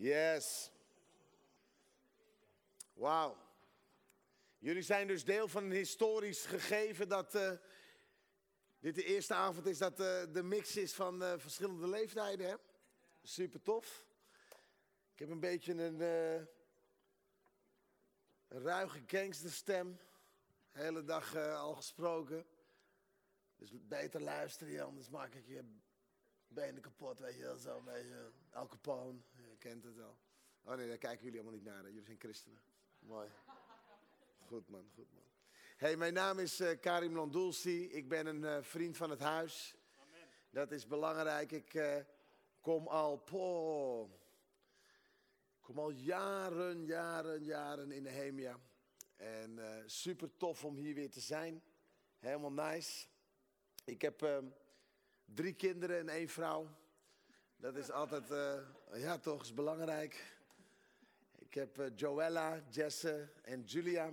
Yes. Wauw. Jullie zijn dus deel van een historisch gegeven dat uh, dit de eerste avond is dat uh, de mix is van uh, verschillende leeftijden. Hè? Super tof. Ik heb een beetje een, een ruige gangsterstem. De hele dag al gesproken. Dus beter luisteren, anders maak ik je benen kapot, weet je wel. Zo een beetje Al Capone, je kent het wel. Oh nee, daar kijken jullie allemaal niet naar. Hè? Jullie zijn christenen. Mooi. Goed man, goed man. Hey, mijn naam is uh, Karim Landulsi. Ik ben een uh, vriend van het huis. Amen. Dat is belangrijk. Ik uh, kom al, po, kom al jaren, jaren, jaren in de Hemia. En super tof om hier weer te zijn. Helemaal nice. Ik heb ehm, drie kinderen en één vrouw. Dat is altijd, ja toch, is belangrijk. Ik heb uh, Joella, Jesse en Julia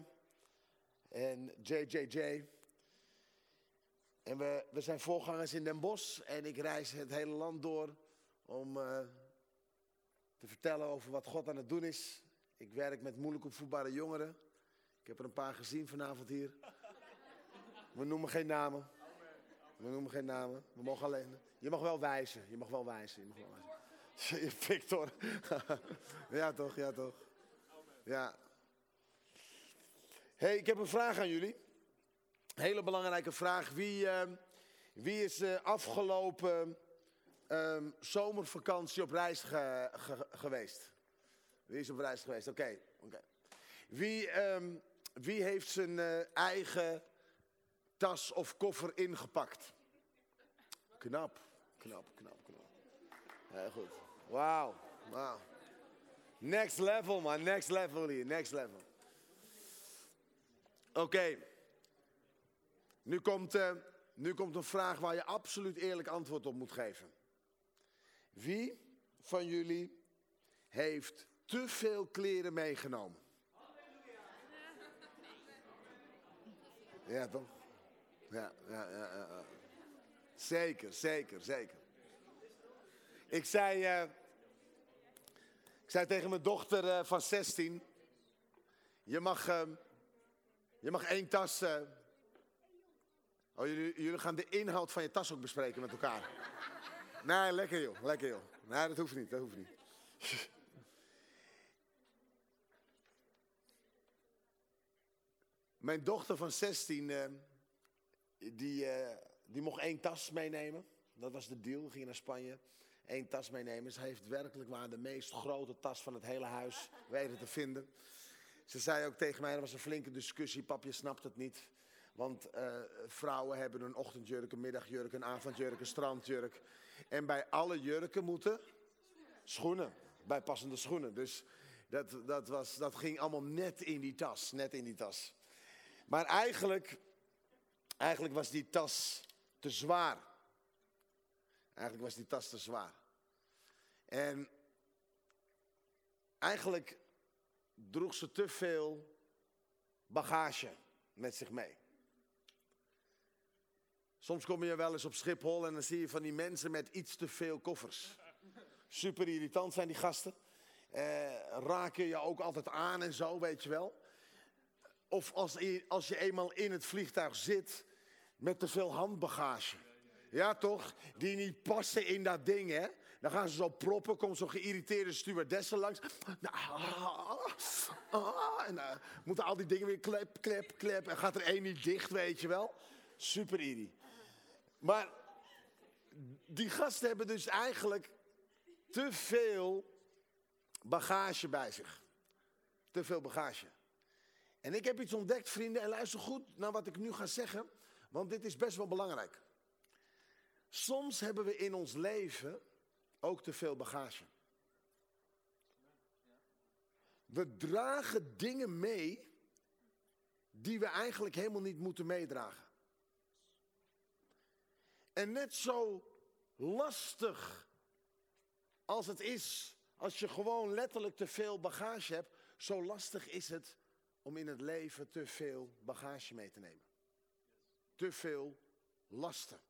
en JJJ. En we, we zijn voorgangers in Den Bosch en ik reis het hele land door om uh, te vertellen over wat God aan het doen is. Ik werk met moeilijk opvoedbare jongeren. Ik heb er een paar gezien vanavond hier. We noemen geen namen. We noemen geen namen. We mogen alleen. Je mag wel wijzen. Je mag wel wijzen. Je mag wel wijzen. Victor. ja toch, ja toch. Ja. hey, ik heb een vraag aan jullie. Hele belangrijke vraag. Wie, uh, wie is uh, afgelopen um, zomervakantie op reis ge, ge, geweest? Wie is op reis geweest? Oké. Okay. Wie, um, wie heeft zijn uh, eigen tas of koffer ingepakt? Knap, knap, knap, knap. Heel goed. Wauw, wauw. Next level, man. Next level hier. Next level. Oké. Nu, komt, uh, nu komt een vraag waar je absoluut eerlijk antwoord op moet geven. Wie van jullie heeft te veel kleren meegenomen? Ja, toch? Ja, ja, ja, ja. Zeker, zeker, zeker. Ik zei, uh, ik zei tegen mijn dochter uh, van 16, je mag, uh, je mag één tas... Uh... Oh, jullie, jullie gaan de inhoud van je tas ook bespreken met elkaar. nee, lekker joh, lekker joh. Nee, dat hoeft niet, dat hoeft niet. Mijn dochter van 16, die, die mocht één tas meenemen. Dat was de deal, we gingen naar Spanje één tas meenemen. Ze heeft werkelijk waar de meest grote tas van het hele huis weten te vinden. Ze zei ook tegen mij, er was een flinke discussie, pap je snapt het niet. Want uh, vrouwen hebben een ochtendjurk, een middagjurk, een avondjurk, een strandjurk. En bij alle jurken moeten schoenen, bijpassende schoenen. Dus dat, dat, was, dat ging allemaal net in die tas, net in die tas. Maar eigenlijk, eigenlijk was die tas te zwaar. Eigenlijk was die tas te zwaar. En eigenlijk droeg ze te veel bagage met zich mee. Soms kom je wel eens op Schiphol en dan zie je van die mensen met iets te veel koffers. Super irritant zijn die gasten. Eh, raken je ook altijd aan en zo, weet je wel. Of als, als je eenmaal in het vliegtuig zit met te veel handbagage. Ja, toch? Die niet passen in dat ding, hè? Dan gaan ze zo proppen, komt zo'n geïrriteerde stewardessen langs. Nou, ah, ah, en uh, moeten al die dingen weer klep, klep, klep. En gaat er één niet dicht, weet je wel? Super irrie. Maar die gasten hebben dus eigenlijk te veel bagage bij zich. Te veel bagage. En ik heb iets ontdekt, vrienden, en luister goed naar wat ik nu ga zeggen, want dit is best wel belangrijk. Soms hebben we in ons leven ook te veel bagage. We dragen dingen mee die we eigenlijk helemaal niet moeten meedragen. En net zo lastig als het is als je gewoon letterlijk te veel bagage hebt, zo lastig is het om in het leven te veel bagage mee te nemen. Te veel lasten.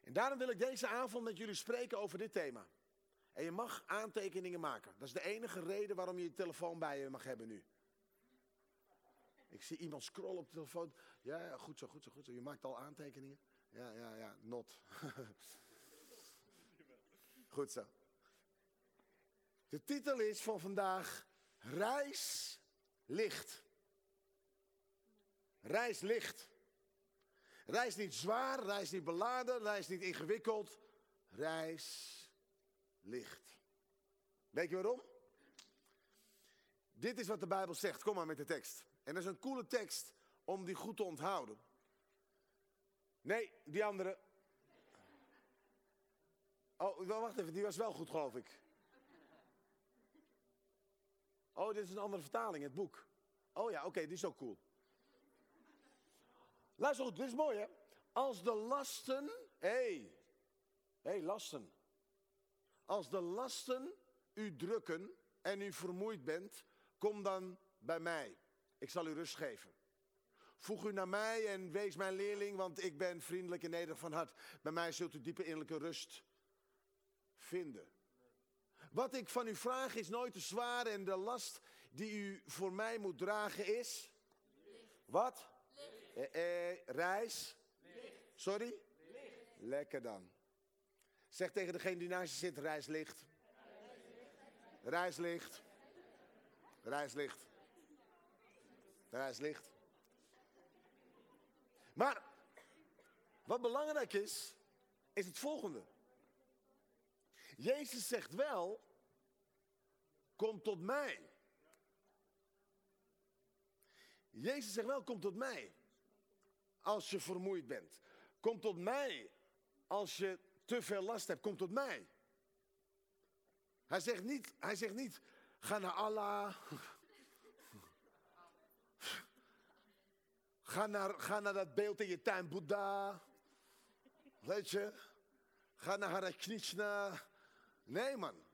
En daarom wil ik deze avond met jullie spreken over dit thema. En je mag aantekeningen maken. Dat is de enige reden waarom je je telefoon bij je mag hebben nu. Ik zie iemand scrollen op de telefoon. Ja, goed zo, goed zo, goed zo. Je maakt al aantekeningen. Ja, ja, ja, not. goed zo. De titel is van vandaag Reis licht. Reis licht. Reis niet zwaar, reis niet beladen, reis niet ingewikkeld. Reis licht. Weet je waarom? Dit is wat de Bijbel zegt. Kom maar met de tekst. En dat is een coole tekst om die goed te onthouden. Nee, die andere. Oh, wacht even, die was wel goed, geloof ik. Oh, dit is een andere vertaling, het boek. Oh ja, oké, die is ook cool. Luister goed, dit is mooi hè. Als de lasten, hé, hey, hey, lasten. Als de lasten u drukken en u vermoeid bent, kom dan bij mij. Ik zal u rust geven. Voeg u naar mij en wees mijn leerling, want ik ben vriendelijk en nederig van hart. Bij mij zult u diepe innerlijke rust vinden. Wat ik van u vraag is nooit te zwaar en de last die u voor mij moet dragen is? Wat? Eh, eh, reis? Sorry? Lekker dan. Zeg tegen degene die naast je zit, reislicht. Reislicht. Reislicht. Reislicht. Maar wat belangrijk is, is het volgende. Jezus zegt wel, kom tot mij. Jezus zegt wel, kom tot mij. Als je vermoeid bent. Kom tot mij als je te veel last hebt. Kom tot mij. Hij zegt niet, hij zegt niet ga naar Allah. Ga naar, ga naar dat beeld in je tuin, Boeddha. Weet je? Ga naar Hare Krishna. Nee, man.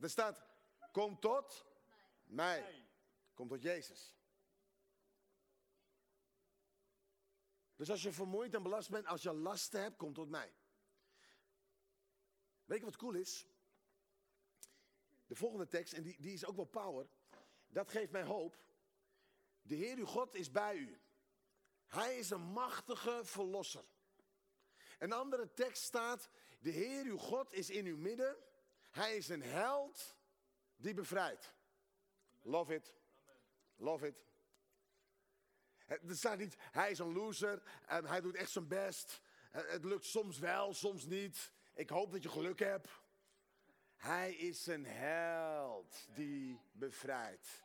Er staat, kom tot mij. Kom tot Jezus. Dus als je vermoeid en belast bent, als je lasten hebt, kom tot mij. Weet je wat cool is? De volgende tekst, en die, die is ook wel power. Dat geeft mij hoop. De Heer uw God is bij u. Hij is een machtige verlosser. Een andere tekst staat, de Heer uw God is in uw midden. Hij is een held die bevrijdt. Love it. Love it. Er staat niet, hij is een loser en hij doet echt zijn best. Het lukt soms wel, soms niet. Ik hoop dat je geluk hebt. Hij is een held die bevrijdt.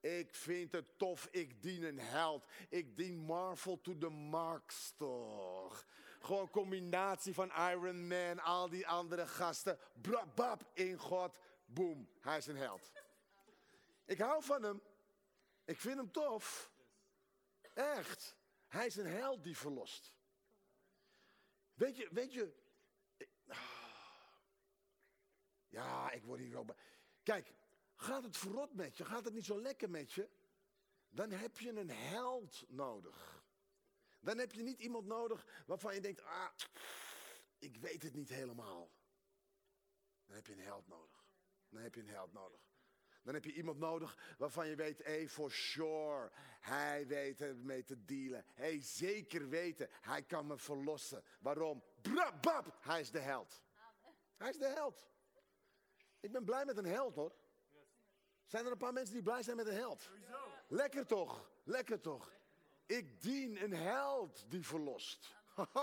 Ik vind het tof, ik dien een held. Ik dien Marvel to the max toch. Gewoon combinatie van Iron Man, al die andere gasten. Bab in God, boom, hij is een held. Ik hou van hem. Ik vind hem tof. Echt. Hij is een held die verlost. Weet je, weet je. Ja, ik word hier wel. Kijk, gaat het verrot met je, gaat het niet zo lekker met je, dan heb je een held nodig. Dan heb je niet iemand nodig waarvan je denkt, ah, ik weet het niet helemaal. Dan heb je een held nodig. Dan heb je een held nodig. Dan heb je iemand nodig waarvan je weet, hé, hey, for sure, hij weet ermee te dealen. Hé, hey, zeker weten, hij kan me verlossen. Waarom? Brabab, hij is de held. Hij is de held. Ik ben blij met een held hoor. Zijn er een paar mensen die blij zijn met een held? Lekker toch, lekker toch. Ik dien een held die verlost.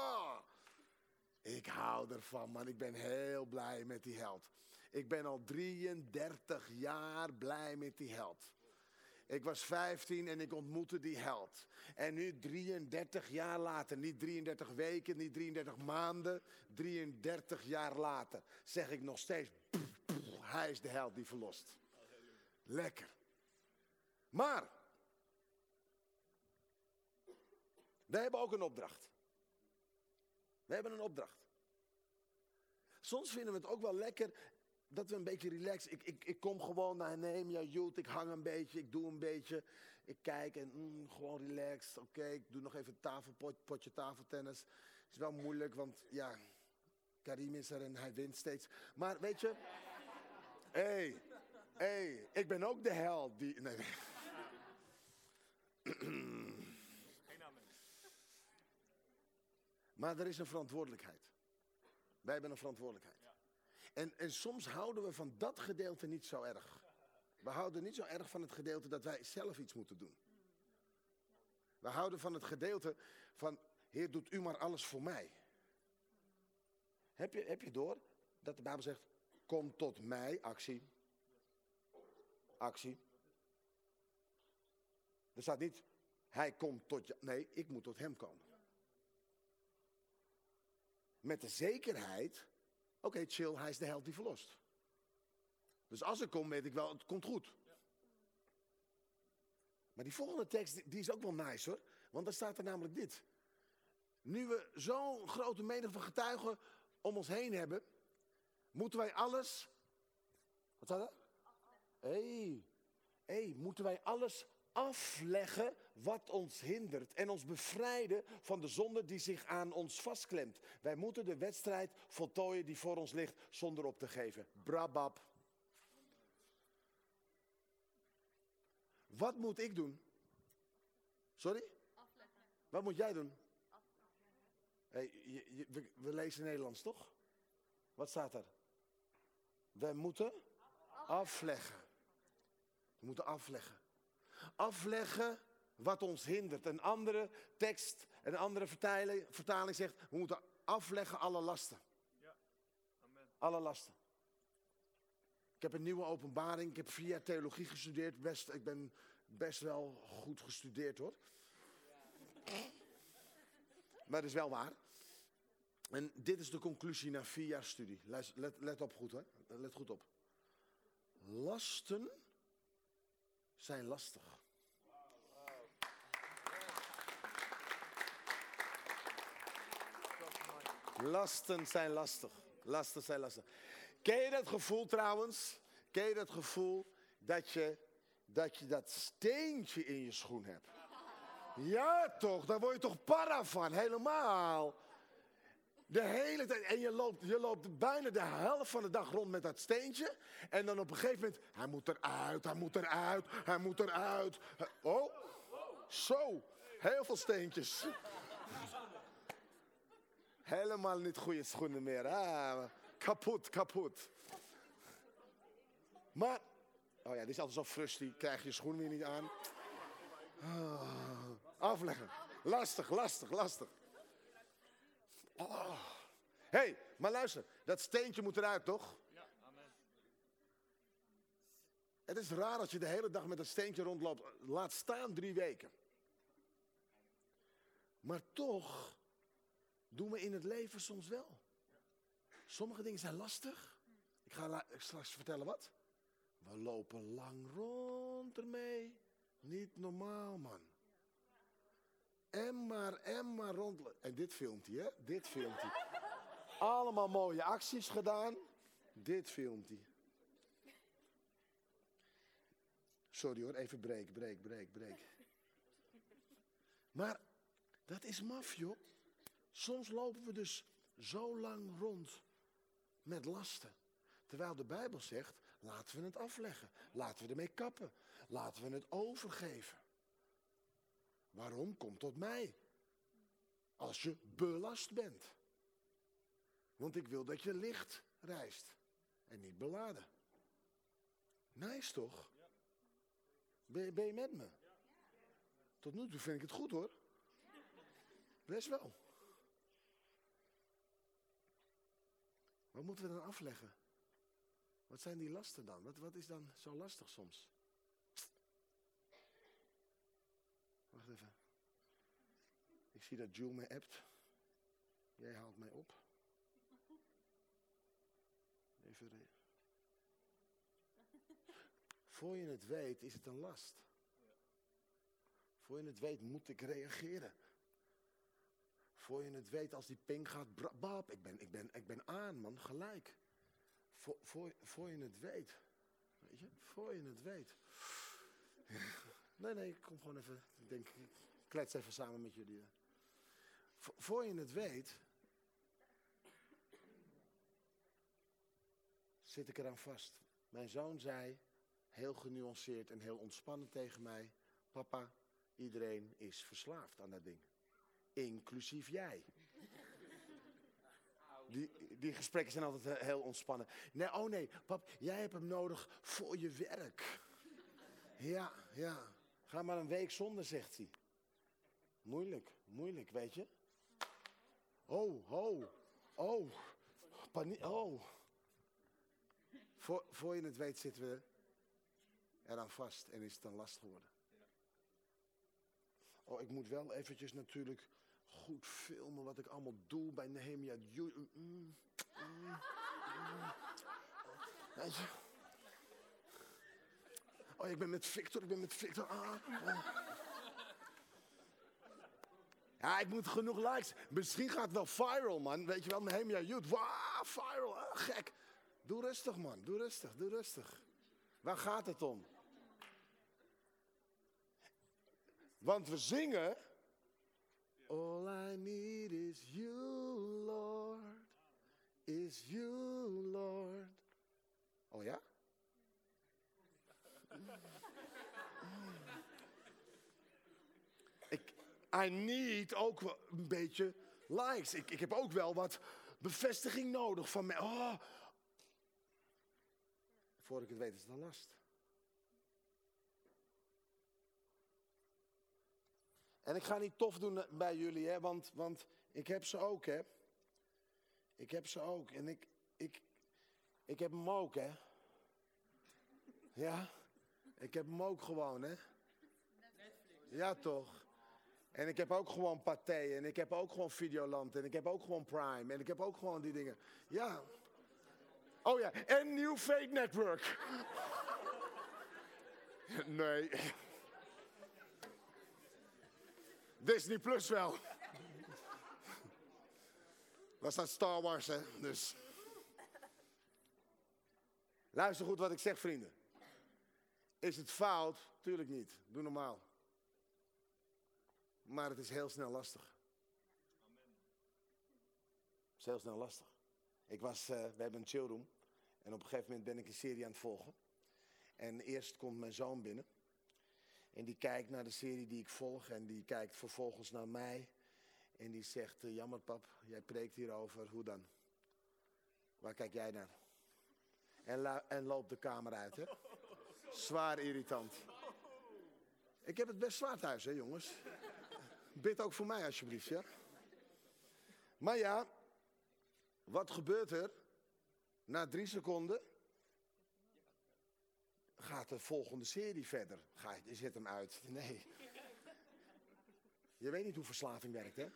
Ik hou ervan man, ik ben heel blij met die held. Ik ben al 33 jaar blij met die held. Ik was 15 en ik ontmoette die held. En nu 33 jaar later, niet 33 weken, niet 33 maanden, 33 jaar later, zeg ik nog steeds, hij is de held die verlost. Lekker. Maar, wij hebben ook een opdracht. We hebben een opdracht. Soms vinden we het ook wel lekker dat we een beetje relaxen. Ik, ik, ik kom gewoon naar Nehemia Youth, ik hang een beetje, ik doe een beetje. Ik kijk en mm, gewoon relaxed. Oké, ik doe nog even tafelpot, potje tafeltennis. Is wel moeilijk, want ja, Karim is er en hij wint steeds. Maar weet je, Hé, hey, hey, ik ben ook de held die... Nee. Maar er is een verantwoordelijkheid. Wij hebben een verantwoordelijkheid. En, en soms houden we van dat gedeelte niet zo erg. We houden niet zo erg van het gedeelte dat wij zelf iets moeten doen. We houden van het gedeelte van, Heer, doet u maar alles voor mij. Heb je, heb je door dat de Bijbel zegt, kom tot mij, actie. Actie. Er staat niet, hij komt tot je. Nee, ik moet tot hem komen. Met de zekerheid, oké, chill, hij is de held die verlost. Dus als ik kom, weet ik wel, het komt goed. Maar die volgende tekst, die is ook wel nice hoor. Want daar staat er namelijk dit. Nu we zo'n grote menigte van getuigen om ons heen hebben, moeten wij alles. Wat staat er? Hé, hey, hey, moeten wij alles afleggen wat ons hindert en ons bevrijden van de zonde die zich aan ons vastklemt. Wij moeten de wedstrijd voltooien die voor ons ligt zonder op te geven. Brabab. Wat moet ik doen? Sorry? Afleggen. Wat moet jij doen? Hey, je, je, we, we lezen Nederlands, toch? Wat staat er? Wij moeten afleggen. We moeten afleggen. Afleggen wat ons hindert. Een andere tekst, een andere vertaling, vertaling zegt, we moeten afleggen alle lasten. Amen. Alle lasten. Ik heb een nieuwe openbaring. Ik heb vier jaar theologie gestudeerd. Best, ik ben best wel goed gestudeerd hoor. Maar dat is wel waar. En dit is de conclusie na vier jaar studie. Let, let, let op goed hè. Let goed op. Lasten zijn lastig. Lasten zijn lastig. Lasten zijn lastig. Ken je dat gevoel trouwens? Ken je dat gevoel dat je dat, je dat steentje in je schoen hebt? Ja toch, daar word je toch para van, helemaal. De hele tijd. En je loopt, je loopt bijna de helft van de dag rond met dat steentje. En dan op een gegeven moment, hij moet eruit, hij moet eruit, hij moet eruit. Oh, zo, heel veel steentjes. Helemaal niet goede schoenen meer. Ah, kapot, kapot. Maar, oh ja, dit is altijd zo frustie. Krijg je schoen weer niet aan. Ah, afleggen. Lastig, lastig, lastig. Oh. Hé, hey, maar luister. Dat steentje moet eruit, toch? Ja, amen. Het is raar als je de hele dag met dat steentje rondloopt. Laat staan drie weken. Maar toch doen we in het leven soms wel. Sommige dingen zijn lastig. Ik ga straks vertellen wat. We lopen lang rond ermee. Niet normaal, man. En maar, en maar rond. En dit filmt hij, hè? Dit filmt hij. Allemaal mooie acties gedaan. Dit filmt hij. Sorry hoor, even breek, breek, breek, breek. Maar dat is maf, joh. Soms lopen we dus zo lang rond met lasten. Terwijl de Bijbel zegt, laten we het afleggen. Laten we ermee kappen. Laten we het overgeven. Waarom? Kom tot mij. Als je belast bent. Want ik wil dat je licht reist. En niet beladen. Nice toch? Ben ben je met me? Tot nu toe vind ik het goed hoor. Best wel. Wat moeten we dan afleggen? Wat zijn die lasten dan? Wat, wat is dan zo lastig soms? Wacht even. Ik zie dat Jules me appt. Jij haalt mij op. Even. re- Voor je het weet is het een last. Voor je het weet moet ik reageren. Voor je het weet als die ping gaat, bab, ik ben, ik ben, ik ben aan man, gelijk. Voor, voor, voor je het weet. Weet je, voor je het weet. Nee, nee, ik kom gewoon even, ik denk, ik klets even samen met jullie. Voor je het weet, zit ik eraan vast. Mijn zoon zei, heel genuanceerd en heel ontspannen tegen mij: Papa, iedereen is verslaafd aan dat ding. Inclusief jij. Die, die gesprekken zijn altijd heel ontspannen. Nee, oh nee, pap, jij hebt hem nodig voor je werk. Ja, ja. Ga maar een week zonder, zegt hij. Moeilijk, moeilijk, weet je. Oh, oh, oh. Paniek, oh. Voor, voor je het weet zitten we eraan vast en is het een last geworden. Oh, ik moet wel eventjes natuurlijk goed filmen wat ik allemaal doe bij Nehemia. Ju- mm, mm, mm? Oh, ik ben met Victor, ik ben met Victor. Ah, ah. Ja, ik moet genoeg likes. Misschien gaat het wel viral, man. Weet je wel, Nehemia Youth. Wauw, viral. Ah, gek. Doe rustig, man. Doe rustig, doe rustig. Waar gaat het om? Want we zingen. All I need is you, Lord. Is you, Lord. Oh ja? Ik, I need ook een beetje likes. Ik, ik heb ook wel wat bevestiging nodig van mij. Oh. Voor ik het weet is het een last. En ik ga niet tof doen bij jullie, hè, want, want ik heb ze ook, hè. Ik heb ze ook. En ik, ik, ik heb hem ook, hè. Ja, ik heb hem ook gewoon, hè. Ja, toch. En ik heb ook gewoon Pathé. En ik heb ook gewoon Videoland. En ik heb ook gewoon Prime. En ik heb ook gewoon die dingen. Ja. Oh ja, en New Fate Network. Nee. Disney Plus wel. Dat staat Star Wars, hè. Dus. Luister goed wat ik zeg, vrienden. Is het fout? Tuurlijk niet. Doe normaal. Maar het is heel snel lastig. Het is heel snel lastig. Ik was, eh, we hebben een chillroom. En op een gegeven moment ben ik een serie aan het volgen. En eerst komt mijn zoon binnen. En die kijkt naar de serie die ik volg. En die kijkt vervolgens naar mij. En die zegt, eh, jammer pap, jij preekt hierover. Hoe dan? Waar kijk jij naar? En, en loopt de kamer uit, hè? Zwaar irritant. Ik heb het best zwaar thuis, hè jongens? Bid ook voor mij alsjeblieft, ja? Maar ja, wat gebeurt er? Na drie seconden gaat de volgende serie verder. Ga je, je zet hem uit. Nee. Je weet niet hoe verslaving werkt, hè?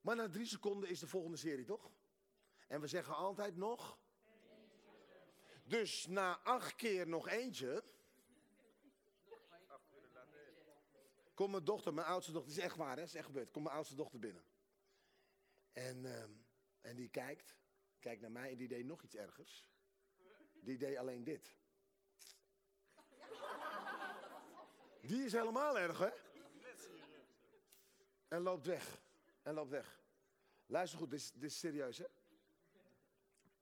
Maar na drie seconden is de volgende serie, toch? En we zeggen altijd nog. Dus na acht keer nog eentje. Komt mijn dochter, mijn oudste dochter, is echt waar, hè? Is echt gebeurd. Komt mijn oudste dochter binnen. En, ehm, en die kijkt, kijkt naar mij en die deed nog iets ergers. Die deed alleen dit. Die is helemaal erg, hè? En loopt weg. En loopt weg. Luister goed, dit is, dit is serieus, hè?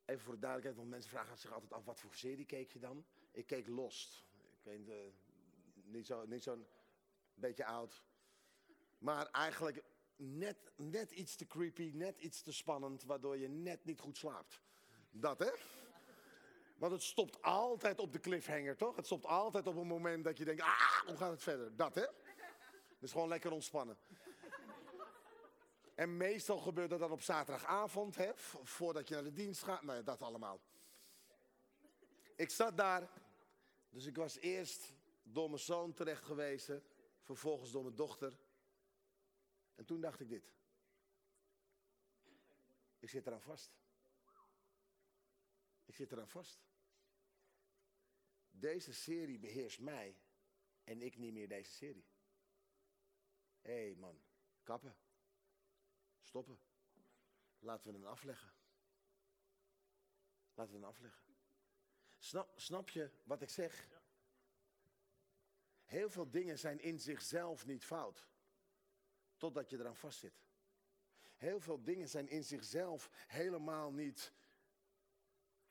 Even voor de duidelijkheid, want mensen vragen zich altijd af, wat voor serie keek je dan? Ik keek Lost. Ik weet eh, niet zo'n beetje oud. Maar eigenlijk net, net iets te creepy, net iets te spannend, waardoor je net niet goed slaapt. Dat, hè? Want het stopt altijd op de cliffhanger, toch? Het stopt altijd op een moment dat je denkt, ah, hoe gaat het verder? Dat, hè? Dus gewoon lekker ontspannen. En meestal gebeurt dat dan op zaterdagavond, hè? Voordat je naar de dienst gaat. Nou ja, dat allemaal. Ik zat daar. Dus ik was eerst door mijn zoon terecht gewezen. Vervolgens door mijn dochter. En toen dacht ik dit. Ik zit eraan vast. Ik zit eraan vast. Deze serie beheerst mij en ik niet meer deze serie. Hé hey man, kappen. Stoppen. Laten we hem afleggen. Laten we hem afleggen. Snap, snap je wat ik zeg? Heel veel dingen zijn in zichzelf niet fout. Totdat je eraan vastzit. Heel veel dingen zijn in zichzelf helemaal niet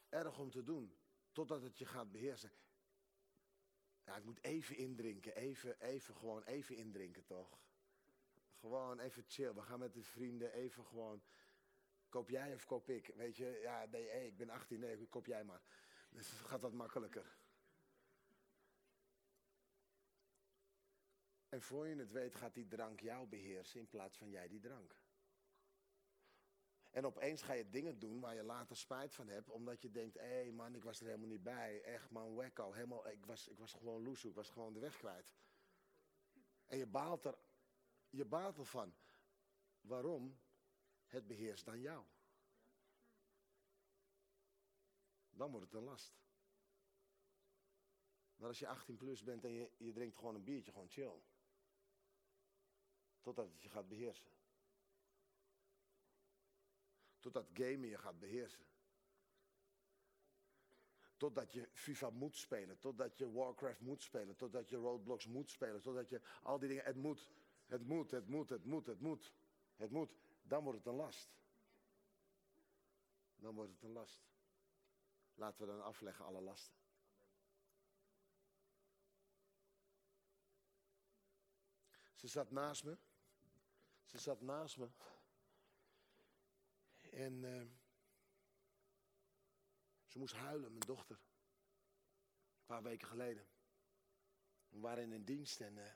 erg om te doen. Totdat het je gaat beheersen. Ja, ik moet even indrinken. Even, even, gewoon even indrinken toch? Gewoon even chill. We gaan met de vrienden even gewoon. Koop jij of koop ik? Weet je, ja, nee, ik ben 18, nee, koop jij maar. Dus gaat dat makkelijker. En voor je het weet gaat die drank jou beheersen in plaats van jij die drank. En opeens ga je dingen doen waar je later spijt van hebt, omdat je denkt, hé hey man, ik was er helemaal niet bij. Echt man, wekko, helemaal, ik was, ik was gewoon loesoe, ik was gewoon de weg kwijt. En je baalt er, je baalt ervan. Waarom? Het beheerst dan jou. Dan wordt het een last. Maar als je 18 plus bent en je, je drinkt gewoon een biertje, gewoon chill. Totdat het je gaat beheersen. Totdat gamen je gaat beheersen. Totdat je FIFA moet spelen. Totdat je Warcraft moet spelen. Totdat je Roadblocks moet spelen. Totdat je al die dingen. Het moet. Het moet. Het moet. Het moet. Het moet. Het moet. Dan wordt het een last. Dan wordt het een last. Laten we dan afleggen alle lasten. Ze zat naast me. Ze zat naast me. En uh, ze moest huilen, mijn dochter. Een paar weken geleden. We waren in een dienst en, uh,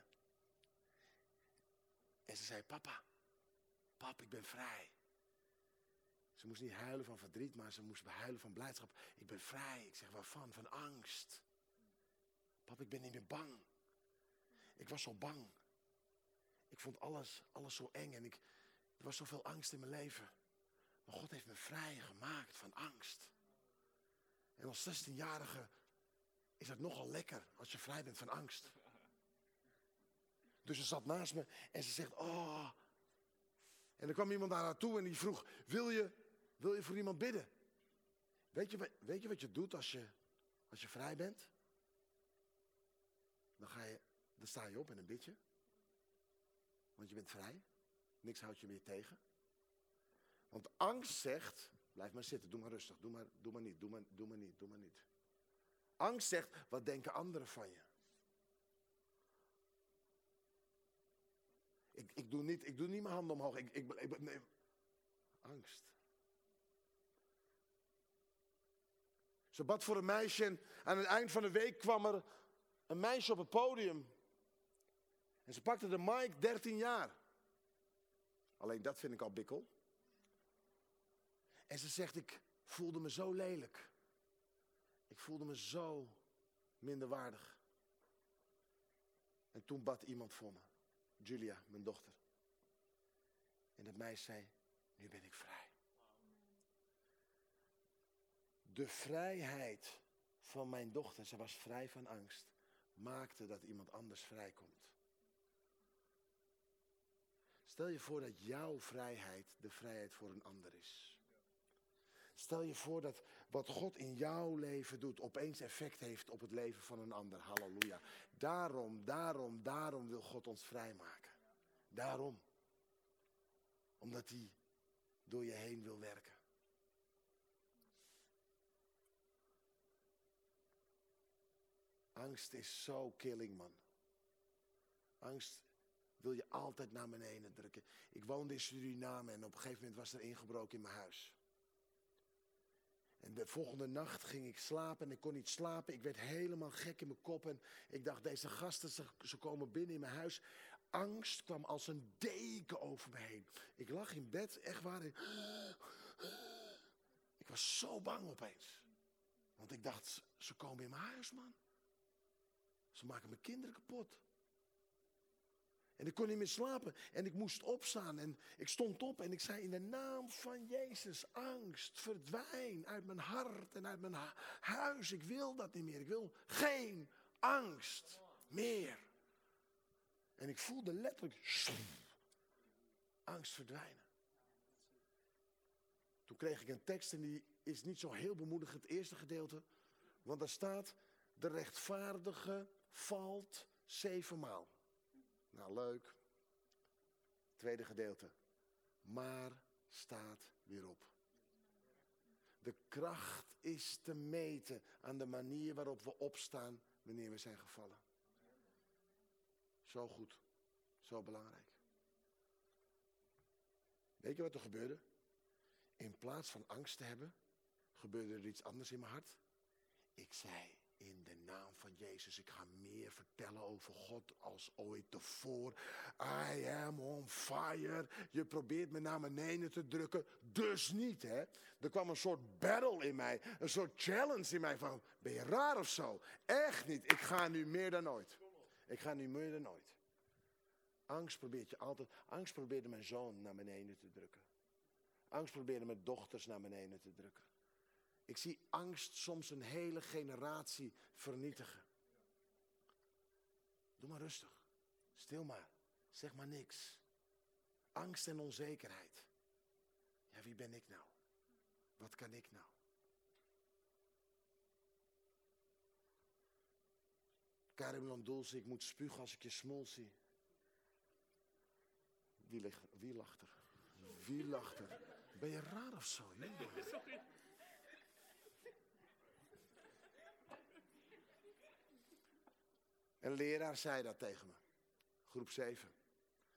en ze zei, papa, pap, ik ben vrij. Ze moest niet huilen van verdriet, maar ze moest huilen van blijdschap. Ik ben vrij. Ik zeg, waarvan? Van angst. Pap, ik ben niet meer bang. Ik was zo bang. Ik vond alles, alles zo eng en ik, er was zoveel angst in mijn leven. Maar God heeft me vrij gemaakt van angst. En als 16-jarige is het nogal lekker als je vrij bent van angst. Dus ze zat naast me en ze zegt, oh. En er kwam iemand naar haar toe en die vroeg, wil je, wil je voor iemand bidden? Weet je, weet je wat je doet als je, als je vrij bent? Dan, ga je, dan sta je op en een bid je. Want je bent vrij. Niks houdt je meer tegen. Want angst zegt, blijf maar zitten, doe maar rustig, doe maar, doe maar niet, doe maar, doe maar niet, doe maar niet. Angst zegt, wat denken anderen van je? Ik, ik, doe, niet, ik doe niet mijn handen omhoog. Ik, ik. Angst. Ze bad voor een meisje en aan het eind van de week kwam er een meisje op het podium. En ze pakte de mic 13 jaar. Alleen dat vind ik al bikkel. En ze zegt, ik voelde me zo lelijk. Ik voelde me zo minderwaardig. En toen bad iemand voor me. Julia, mijn dochter. En dat meisje zei, nu ben ik vrij. De vrijheid van mijn dochter, ze was vrij van angst, maakte dat iemand anders vrijkomt. Stel je voor dat jouw vrijheid de vrijheid voor een ander is. Stel je voor dat wat God in jouw leven doet opeens effect heeft op het leven van een ander. Halleluja. Daarom, daarom, daarom wil God ons vrijmaken. Daarom. Omdat hij door je heen wil werken. Angst is zo killing, man. Angst wil je altijd naar beneden drukken. Ik woonde in Suriname en op een gegeven moment was er ingebroken in mijn huis. En de volgende nacht ging ik slapen en ik kon niet slapen. Ik werd helemaal gek in mijn kop en ik dacht, deze gasten, ze, komen binnen in mijn huis. Angst kwam als een deken over me heen. Ik lag in bed, echt waar. Ik was zo bang opeens. Want ik dacht, ze komen in mijn huis, man. Ze maken mijn kinderen kapot. En ik kon niet meer slapen. En ik moest opstaan. En ik stond op en ik zei in de naam van Jezus, angst, verdwijn uit mijn hart en uit mijn huis. Ik wil dat niet meer. Ik wil geen angst meer. En ik voelde letterlijk angst verdwijnen. Toen kreeg ik een tekst en die is niet zo heel bemoedigend, het eerste gedeelte. Want daar staat, de rechtvaardige valt zevenmaal. Nou, leuk. Tweede gedeelte. Maar staat weer op. De kracht is te meten aan de manier waarop we opstaan wanneer we zijn gevallen. Zo goed, zo belangrijk. Weet je wat er gebeurde? In plaats van angst te hebben, gebeurde er iets anders in mijn hart. Ik zei, in de naam van Jezus, ik ga meer vertellen over God als ooit tevoren. I am on fire. Je probeert me naar beneden te drukken, dus niet hè. Er kwam een soort battle in mij, een soort challenge in mij van, ben je raar of zo? Echt niet, ik ga nu meer dan ooit. Ik ga nu meer dan ooit. Angst probeert je altijd, angst probeerde mijn zoon naar beneden te drukken. Angst probeerde mijn dochters naar beneden te drukken. Ik zie angst soms een hele generatie vernietigen. Doe maar rustig. Stil maar. Zeg maar niks. Angst en onzekerheid. Ja, wie ben ik nou? Wat kan ik nou? Karim Landulse, ik moet spugen als ik je smol zie. Wie, wie lacht er? Wie lacht er? Ben je raar of zo? Sorry. Een leraar zei dat tegen me. Groep 7.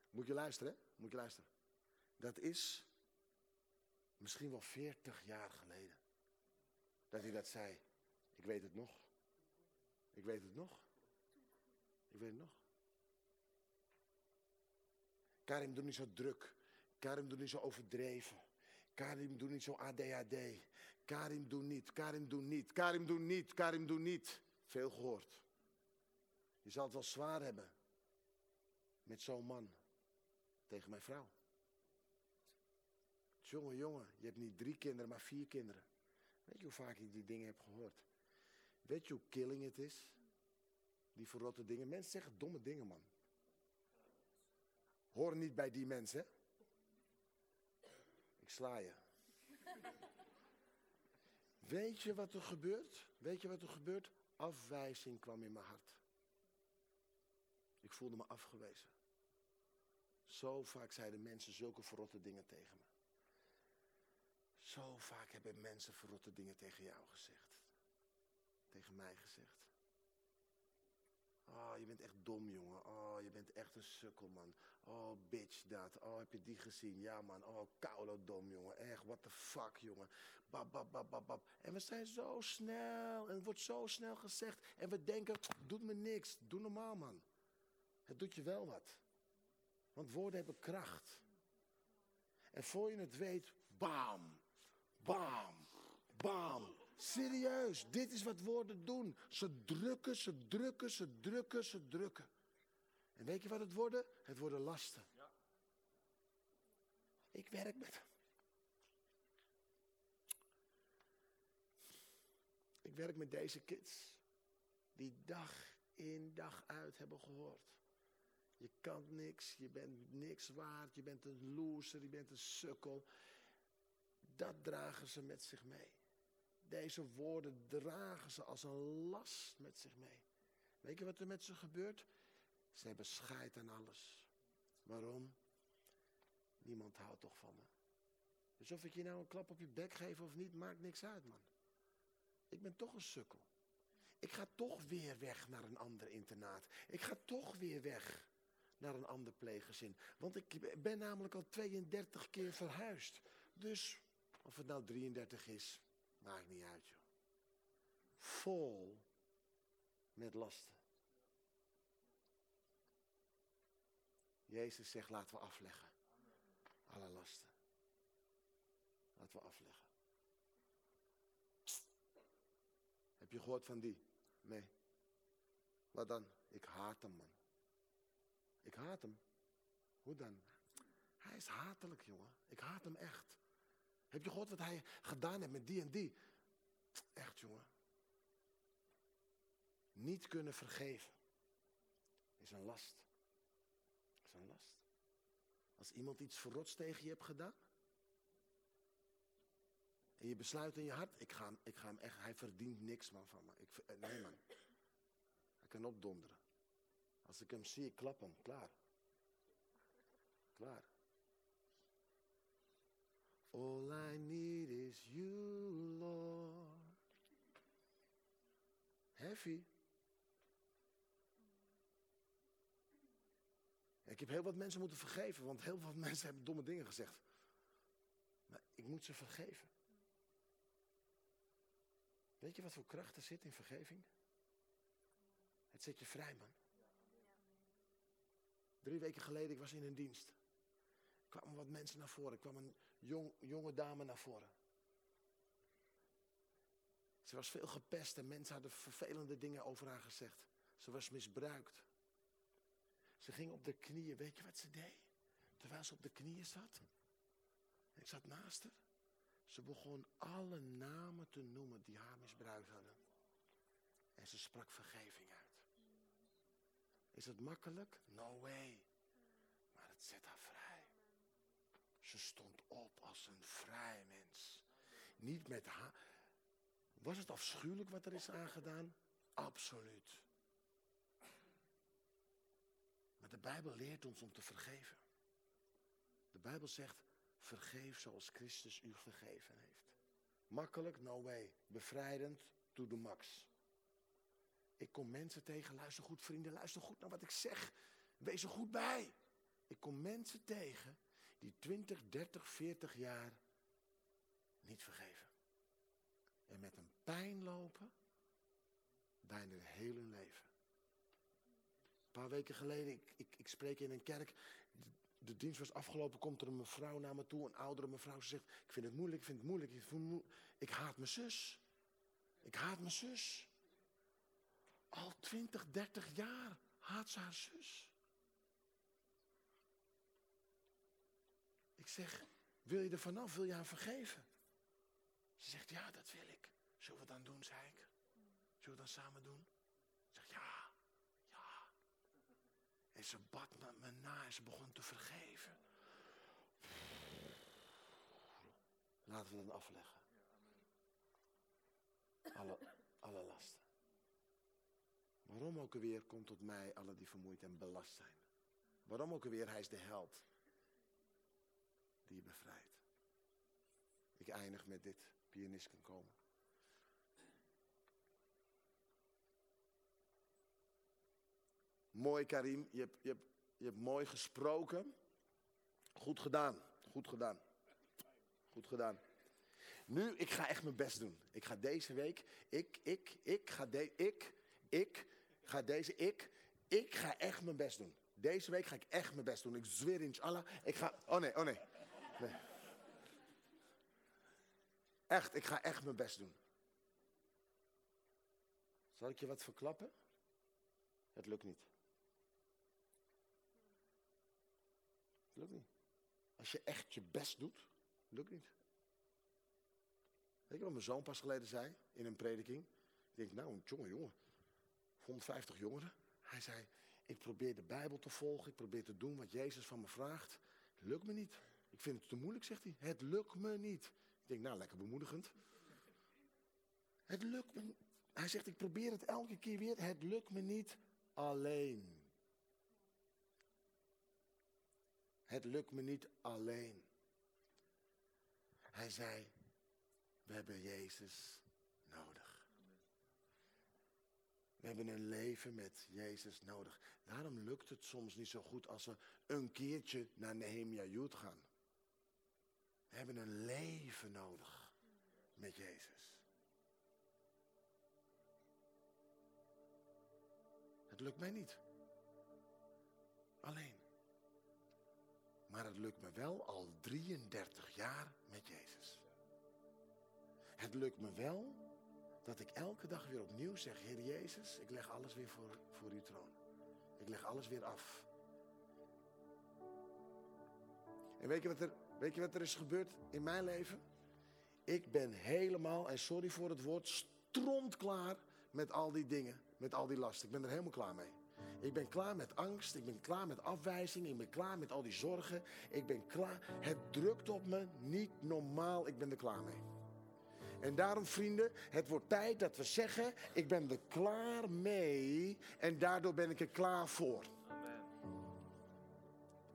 Moet je luisteren, hè? Moet je luisteren. Dat is misschien wel 40 jaar geleden. Dat hij dat zei. Ik weet het nog. Ik weet het nog. Ik weet het nog. Karim, doe niet zo druk. Karim, doe niet zo overdreven. Karim, doe niet zo ADHD. Karim, doe niet. Karim, doe niet. Karim, doe niet. Karim, doe niet. Veel gehoord. Je zal het wel zwaar hebben. Met zo'n man. Tegen mijn vrouw. Jongen, jongen, je hebt niet drie kinderen, maar vier kinderen. Weet je hoe vaak ik die dingen heb gehoord? Weet je hoe killing het is? Die verrotte dingen. Mensen zeggen domme dingen, man. Hoor niet bij die mensen? Ik sla je. Weet je wat er gebeurt? Weet je wat er gebeurt? Afwijzing kwam in mijn hart. Ik voelde me afgewezen. Zo vaak zeiden mensen zulke verrotte dingen tegen me. Zo vaak hebben mensen verrotte dingen tegen jou gezegd. Tegen mij gezegd. Oh, je bent echt dom, jongen. Oh, je bent echt een sukkel, man. Oh, bitch, dat. Oh, heb je die gezien? Ja, man. Oh, koude dom, jongen. Echt, what the fuck, jongen. Bab, bab, bab, bab, bab. En we zijn zo snel. En het wordt zo snel gezegd. En we denken, doet me niks. Doe normaal, man. Het doet je wel wat. Want woorden hebben kracht. En voor je het weet, bam, bam, bam. Serieus, dit is wat woorden doen. Ze drukken, ze drukken, ze drukken, ze drukken. En weet je wat het worden? Het worden lasten. Ja. Ik werk met. Ik werk met deze kids. Die dag in dag uit hebben gehoord. Je kan niks, je bent niks waard, je bent een loser, je bent een sukkel. Dat dragen ze met zich mee. Deze woorden dragen ze als een last met zich mee. Weet je wat er met ze gebeurt? Ze hebben scheid aan alles. Waarom? Niemand houdt toch van me. Dus of ik je nou een klap op je bek geef of niet, maakt niks uit, man. Ik ben toch een sukkel. Ik ga toch weer weg naar een ander internaat. Ik ga toch weer weg naar een ander pleeggezin. Want ik ben namelijk al 32 keer verhuisd. Dus of het nou 33 is, maakt niet uit, joh. Vol met lasten. Jezus zegt, laten we afleggen. Alle lasten. Laten we afleggen. Heb je gehoord van die? Nee. Wat dan? Ik haat hem, man. Ik haat hem. Hoe dan? Hij is hatelijk, jongen. Ik haat hem echt. Heb je gehoord wat hij gedaan heeft met die en die? Echt, jongen. Niet kunnen vergeven is een last. Is een last. Als iemand iets verrots tegen je hebt gedaan. En je besluit in je hart, ik ga hem, ik ga hem echt, hij verdient niks man van me. Ik, nee man. Hij kan opdonderen. Als ik hem zie, ik klap hem. Klaar. Klaar. All I need is you, Lord. Heavy. Ik heb heel wat mensen moeten vergeven, want heel wat mensen hebben domme dingen gezegd. Maar ik moet ze vergeven. Weet je wat voor kracht er zit in vergeving? Het zet je vrij, man. Drie weken geleden, ik was in een dienst. Er kwamen wat mensen naar voren. Er kwam een jong, jonge dame naar voren. Ze was veel gepest en mensen hadden vervelende dingen over haar gezegd. Ze was misbruikt. Ze ging op de knieën. Weet je wat ze deed? Terwijl ze op de knieën zat. Ik zat naast haar. Ze begon alle namen te noemen die haar misbruikt hadden. En ze sprak vergeving. Is het makkelijk? No way. Maar het zet haar vrij. Ze stond op als een vrij mens. Niet met haar. Was het afschuwelijk wat er is aangedaan? Absoluut. Maar de Bijbel leert ons om te vergeven. De Bijbel zegt, vergeef zoals Christus u vergeven heeft. Makkelijk? No way. Bevrijdend? To the max. Ik kom mensen tegen, luister goed vrienden, luister goed naar wat ik zeg. Wees er goed bij. Ik kom mensen tegen die 20, 30, 40 jaar niet vergeven. En met een pijn lopen, bijna heel hun leven. Een paar weken geleden, ik, ik, spreek in een kerk. De, dienst was afgelopen, komt er een mevrouw naar me toe, een oudere mevrouw. Ze zegt, ik vind het moeilijk, ik vind het moeilijk. Ik, vind ik haat mijn zus. Ik haat mijn zus. Al 20, 30 jaar haat ze haar zus. Ik zeg, wil je er vanaf? Wil je haar vergeven? Ze zegt, ja, dat wil ik. Zullen we dan doen, zei ik. Zullen we dan samen doen? Ik zeg, ja, ja. En ze bad met me na en ze begon te vergeven. Laten we dan afleggen. Alle lasten. Waarom ook alweer komt tot mij alle die vermoeid en belast zijn? Waarom ook alweer? Hij is de held die je bevrijdt. Ik eindig met dit. Pianist kan komen. Mooi Karim, je hebt, je, hebt, je hebt mooi gesproken. Goed gedaan, goed gedaan. Goed gedaan. Nu, ik ga echt mijn best doen. Ik ga deze week, ik, ik, ik ga de, ik, ik, ga deze, ik, ik ga echt mijn best doen. Deze week ga ik echt mijn best doen. Ik zweer inshallah. Ik ga, oh nee, oh nee. nee. Echt, ik ga echt mijn best doen. Zal ik je wat verklappen? Het lukt niet. Het lukt niet. Als je echt je best doet, lukt niet. Weet je wat mijn zoon pas geleden zei in een prediking? Ik denk, nou, jongen, jongen. 150 jongeren. Hij zei, ik probeer de Bijbel te volgen. Ik probeer te doen wat Jezus van me vraagt. Het lukt me niet. Ik vind het te moeilijk, zegt hij. Het lukt me niet. Ik denk, nou, lekker bemoedigend. Het lukt me niet. Hij zegt, ik probeer het elke keer weer. Het lukt me niet alleen. Het lukt me niet alleen. Hij zei, we hebben Jezus nodig. We hebben een leven met Jezus nodig. Daarom lukt het soms niet zo goed als we een keertje naar Nehemia Jood gaan. We hebben een leven nodig met Jezus. Het lukt mij niet. Alleen. Maar het lukt me wel al 33 jaar met Jezus. Het lukt me wel dat ik elke dag weer opnieuw zeg, Heer Jezus, ik leg alles weer voor, voor uw troon. Ik leg alles weer af. En weet je, wat er, weet je wat er is gebeurd in mijn leven? Ik ben helemaal, en sorry voor het woord, strontklaar met al die dingen, met al die lasten. Ik ben er helemaal klaar mee. Ik ben klaar met angst, ik ben klaar met afwijzing, ik ben klaar met al die zorgen. Ik ben klaar. Het drukt op me niet normaal, ik ben er klaar mee. En daarom, vrienden, het wordt tijd dat we zeggen: Ik ben er klaar mee en daardoor ben ik er klaar voor. Amen.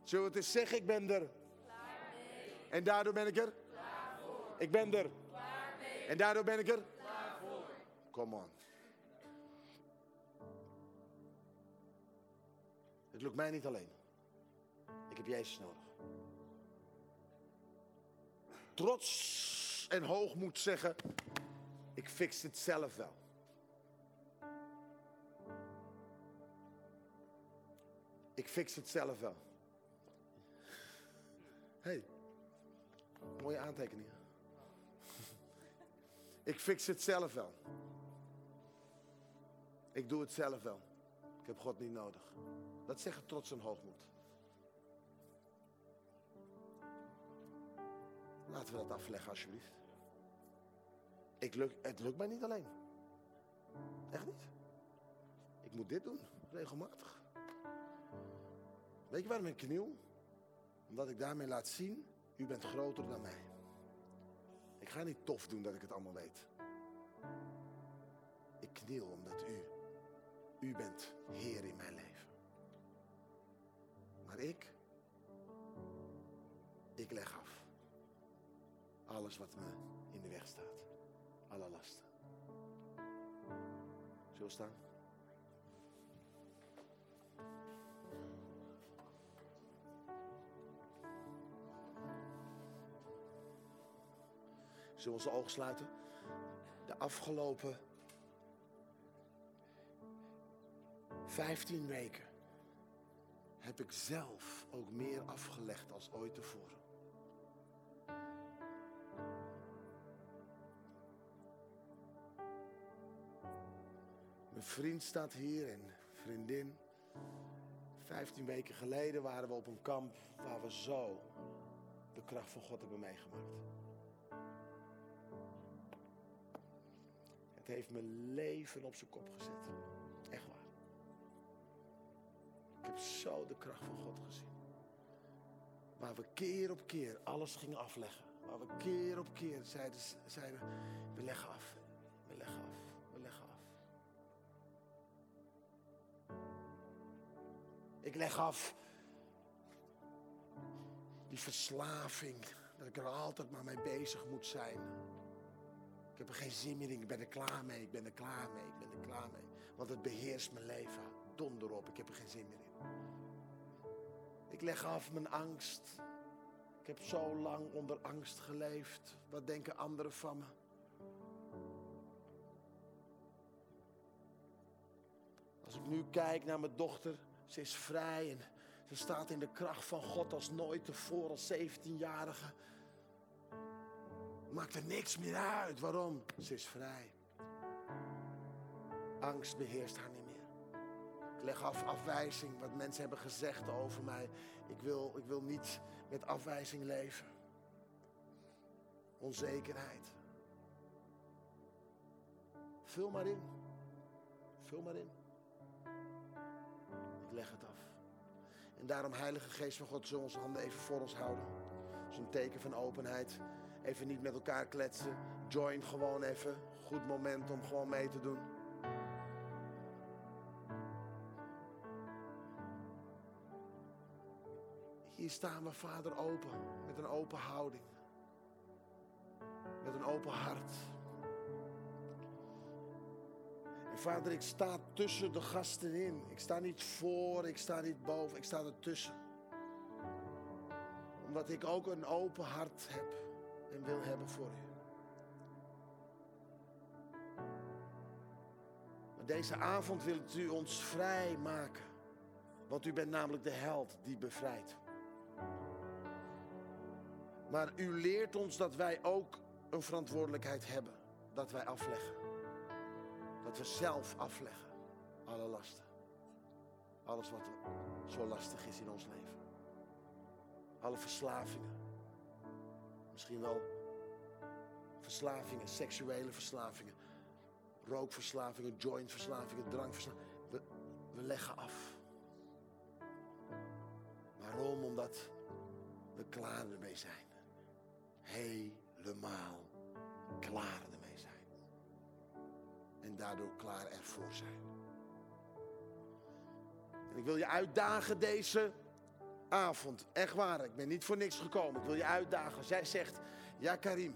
Zullen we het eens zeggen? Ik ben er. Klaar mee. En daardoor ben ik er. Klaar voor. Ik ben er. Klaar mee. En daardoor ben ik er. Klaar voor. Come on. Het lukt mij niet alleen. Ik heb Jezus nodig. Trots en hoogmoed zeggen, ik fix het zelf wel. Ik fix het zelf wel. hey, mooie aantekeningen. Ik fix het zelf wel. Ik doe het zelf wel. Ik heb God niet nodig. Dat zeggen trots en hoogmoed. Laten we dat afleggen alsjeblieft. Ik het lukt mij niet alleen. Echt niet. Ik moet dit doen, regelmatig. Weet je waarom ik kniel? Omdat ik daarmee laat zien, u bent groter dan mij. Ik ga niet tof doen dat ik het allemaal weet. Ik kniel omdat u, u bent Heer in mijn leven. Maar ik, ik leg af. Alles wat me in de weg staat. Zullen we staan? Zullen we onze ogen sluiten? De afgelopen 15 weken heb ik zelf ook meer afgelegd als ooit tevoren. Vriend staat hier en vriendin. 15 weken geleden waren we op een kamp waar we zo de kracht van God hebben meegemaakt. Het heeft mijn leven op zijn kop gezet. Echt waar. Ik heb zo de kracht van God gezien. Waar we keer op keer alles gingen afleggen. Waar we keer op keer zeiden, zeiden we leggen af. Ik leg af die verslaving. Dat ik er altijd maar mee bezig moet zijn. Ik heb er geen zin meer in. Ik ben er klaar mee. Ik ben er klaar mee. Ik ben er klaar mee. Want het beheerst mijn leven. Donder op. Ik heb er geen zin meer in. Ik leg af mijn angst. Ik heb zo lang onder angst geleefd. Wat denken anderen van me? Als ik nu kijk naar mijn dochter, ze is vrij en ze staat in de kracht van God als nooit tevoren, als 17-jarige. Maakt er niks meer uit. Waarom? Ze is vrij. Angst beheerst haar niet meer. Ik leg af afwijzing, wat mensen hebben gezegd over mij. Ik wil, ik wil niet met afwijzing leven. Onzekerheid. Vul maar in. Vul maar in. Leg het af. En daarom, Heilige Geest van God, zullen onze handen even voor ons houden. Dat is een teken van openheid. Even niet met elkaar kletsen. Join gewoon even. Goed moment om gewoon mee te doen. Hier staan we, Vader, open. Met een open houding. Met een open hart. En Vader, ik sta tussen de gasten in. Ik sta niet voor, ik sta niet boven, ik sta ertussen. Omdat ik ook een open hart heb en wil hebben voor u. Maar deze avond wilt u ons vrij maken. Want u bent namelijk de held die bevrijdt. Maar u leert ons dat wij ook een verantwoordelijkheid hebben. Dat wij afleggen. We zelf afleggen. Alle lasten. Alles wat zo lastig is in ons leven. Alle verslavingen. Misschien wel verslavingen, seksuele verslavingen. Rookverslavingen, jointverslavingen, drankverslavingen. We, we leggen af. Waarom? Omdat we klaar ermee zijn. Helemaal klaar. En daardoor klaar ervoor zijn. En ik wil je uitdagen deze avond. Echt waar, ik ben niet voor niks gekomen. Ik wil je uitdagen. Jij zegt, ja Karim.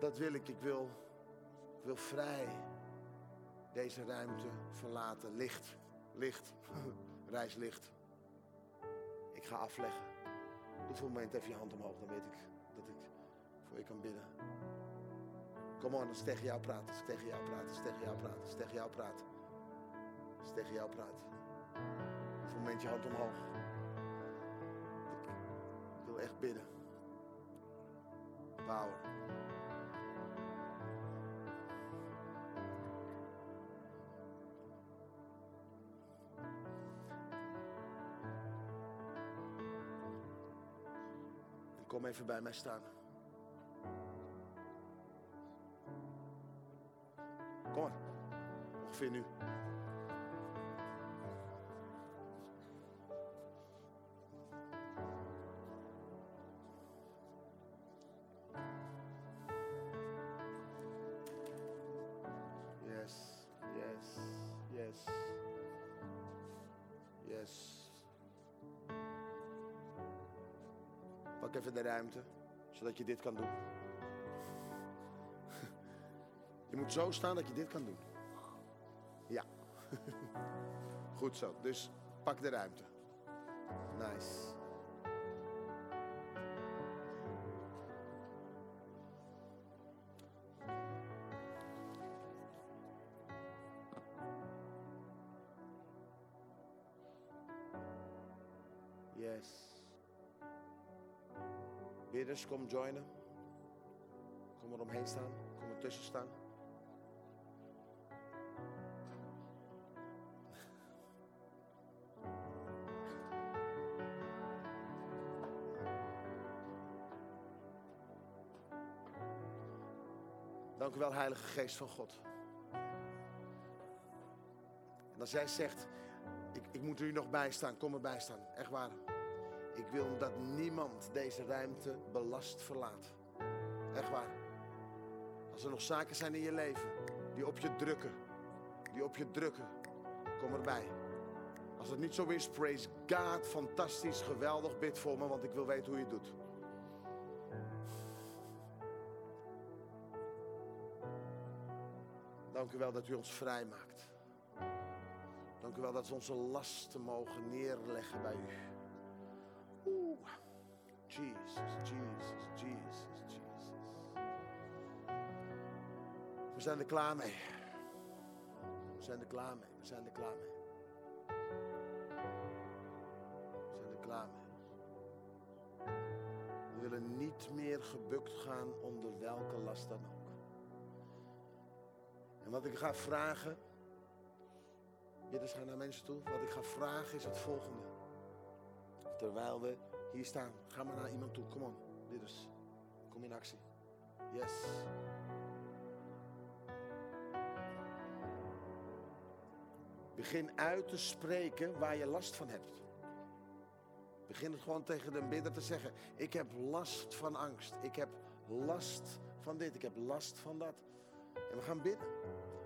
Dat wil ik. Ik wil, ik wil vrij deze ruimte verlaten. Licht. Licht. Reis licht. Ik ga afleggen. Doe voor moment even je hand omhoog. Dan weet ik dat ik voor je kan bidden. Kom on, als ik tegen jou praat. Als tegen jou praat. Als tegen jou praat. Als ik tegen jou praat. Als ik tegen jou praat. Voor een moment je hand omhoog. Ik wil echt bidden. Power. Kom even bij mij staan. Yes, yes, yes. Yes. Pak even de ruimte, zodat je dit kan doen. Je moet zo staan dat je dit kan doen. Goed zo. Dus pak de ruimte. Nice. Yes. Bidders, kom joinen. Kom er omheen staan. Kom er tussen staan. Dank u wel, Heilige Geest van God. En als jij zegt, ik, ik moet u nog bij staan, kom erbij staan. Echt waar. Ik wil dat niemand deze ruimte belast verlaat. Echt waar. Als er nog zaken zijn in je leven die op je drukken, die op je drukken, kom erbij. Als het niet zo is, praise God, fantastisch, geweldig, bid voor me, want ik wil weten hoe je het doet. Dank u wel dat u ons vrijmaakt. Dank u wel dat we onze lasten mogen neerleggen bij u. Oeh. Jesus, Jesus, Jesus, Jesus. We zijn er klaar mee. We zijn er klaar mee. We zijn er klaar mee. We zijn er klaar mee. We willen niet meer gebukt gaan onder welke last dan ook. En wat ik ga vragen, bidders gaan naar mensen toe. Wat ik ga vragen is het volgende. Terwijl we hier staan, ga maar naar iemand toe. Kom on, bidders. Kom in actie. Yes. Begin uit te spreken waar je last van hebt. Begin het gewoon tegen de bidder te zeggen. Ik heb last van angst. Ik heb last van dit. Ik heb last van dat. En we gaan bidden.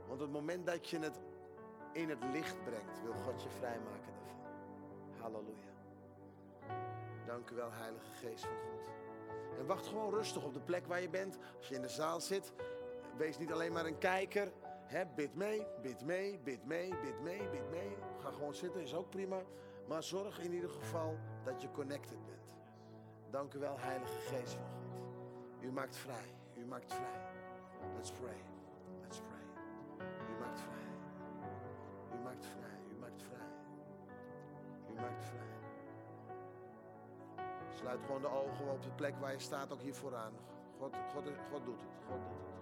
Want het moment dat je het in het licht brengt, wil God je vrijmaken daarvan. Halleluja. Dank u wel, Heilige Geest van God. En wacht gewoon rustig op de plek waar je bent. Als je in de zaal zit, wees niet alleen maar een kijker. Hè, bid mee, bid mee, bid mee, bid mee, bid mee. Ga gewoon zitten, is ook prima. Maar zorg in ieder geval dat je connected bent. Dank u wel, Heilige Geest van God. U maakt vrij, u maakt vrij. Let's pray, maakt vrij. U maakt vrij, u maakt vrij. U maakt vrij. Sluit gewoon de ogen op de plek waar je staat, ook hier vooraan. God, God, God doet het, God doet het.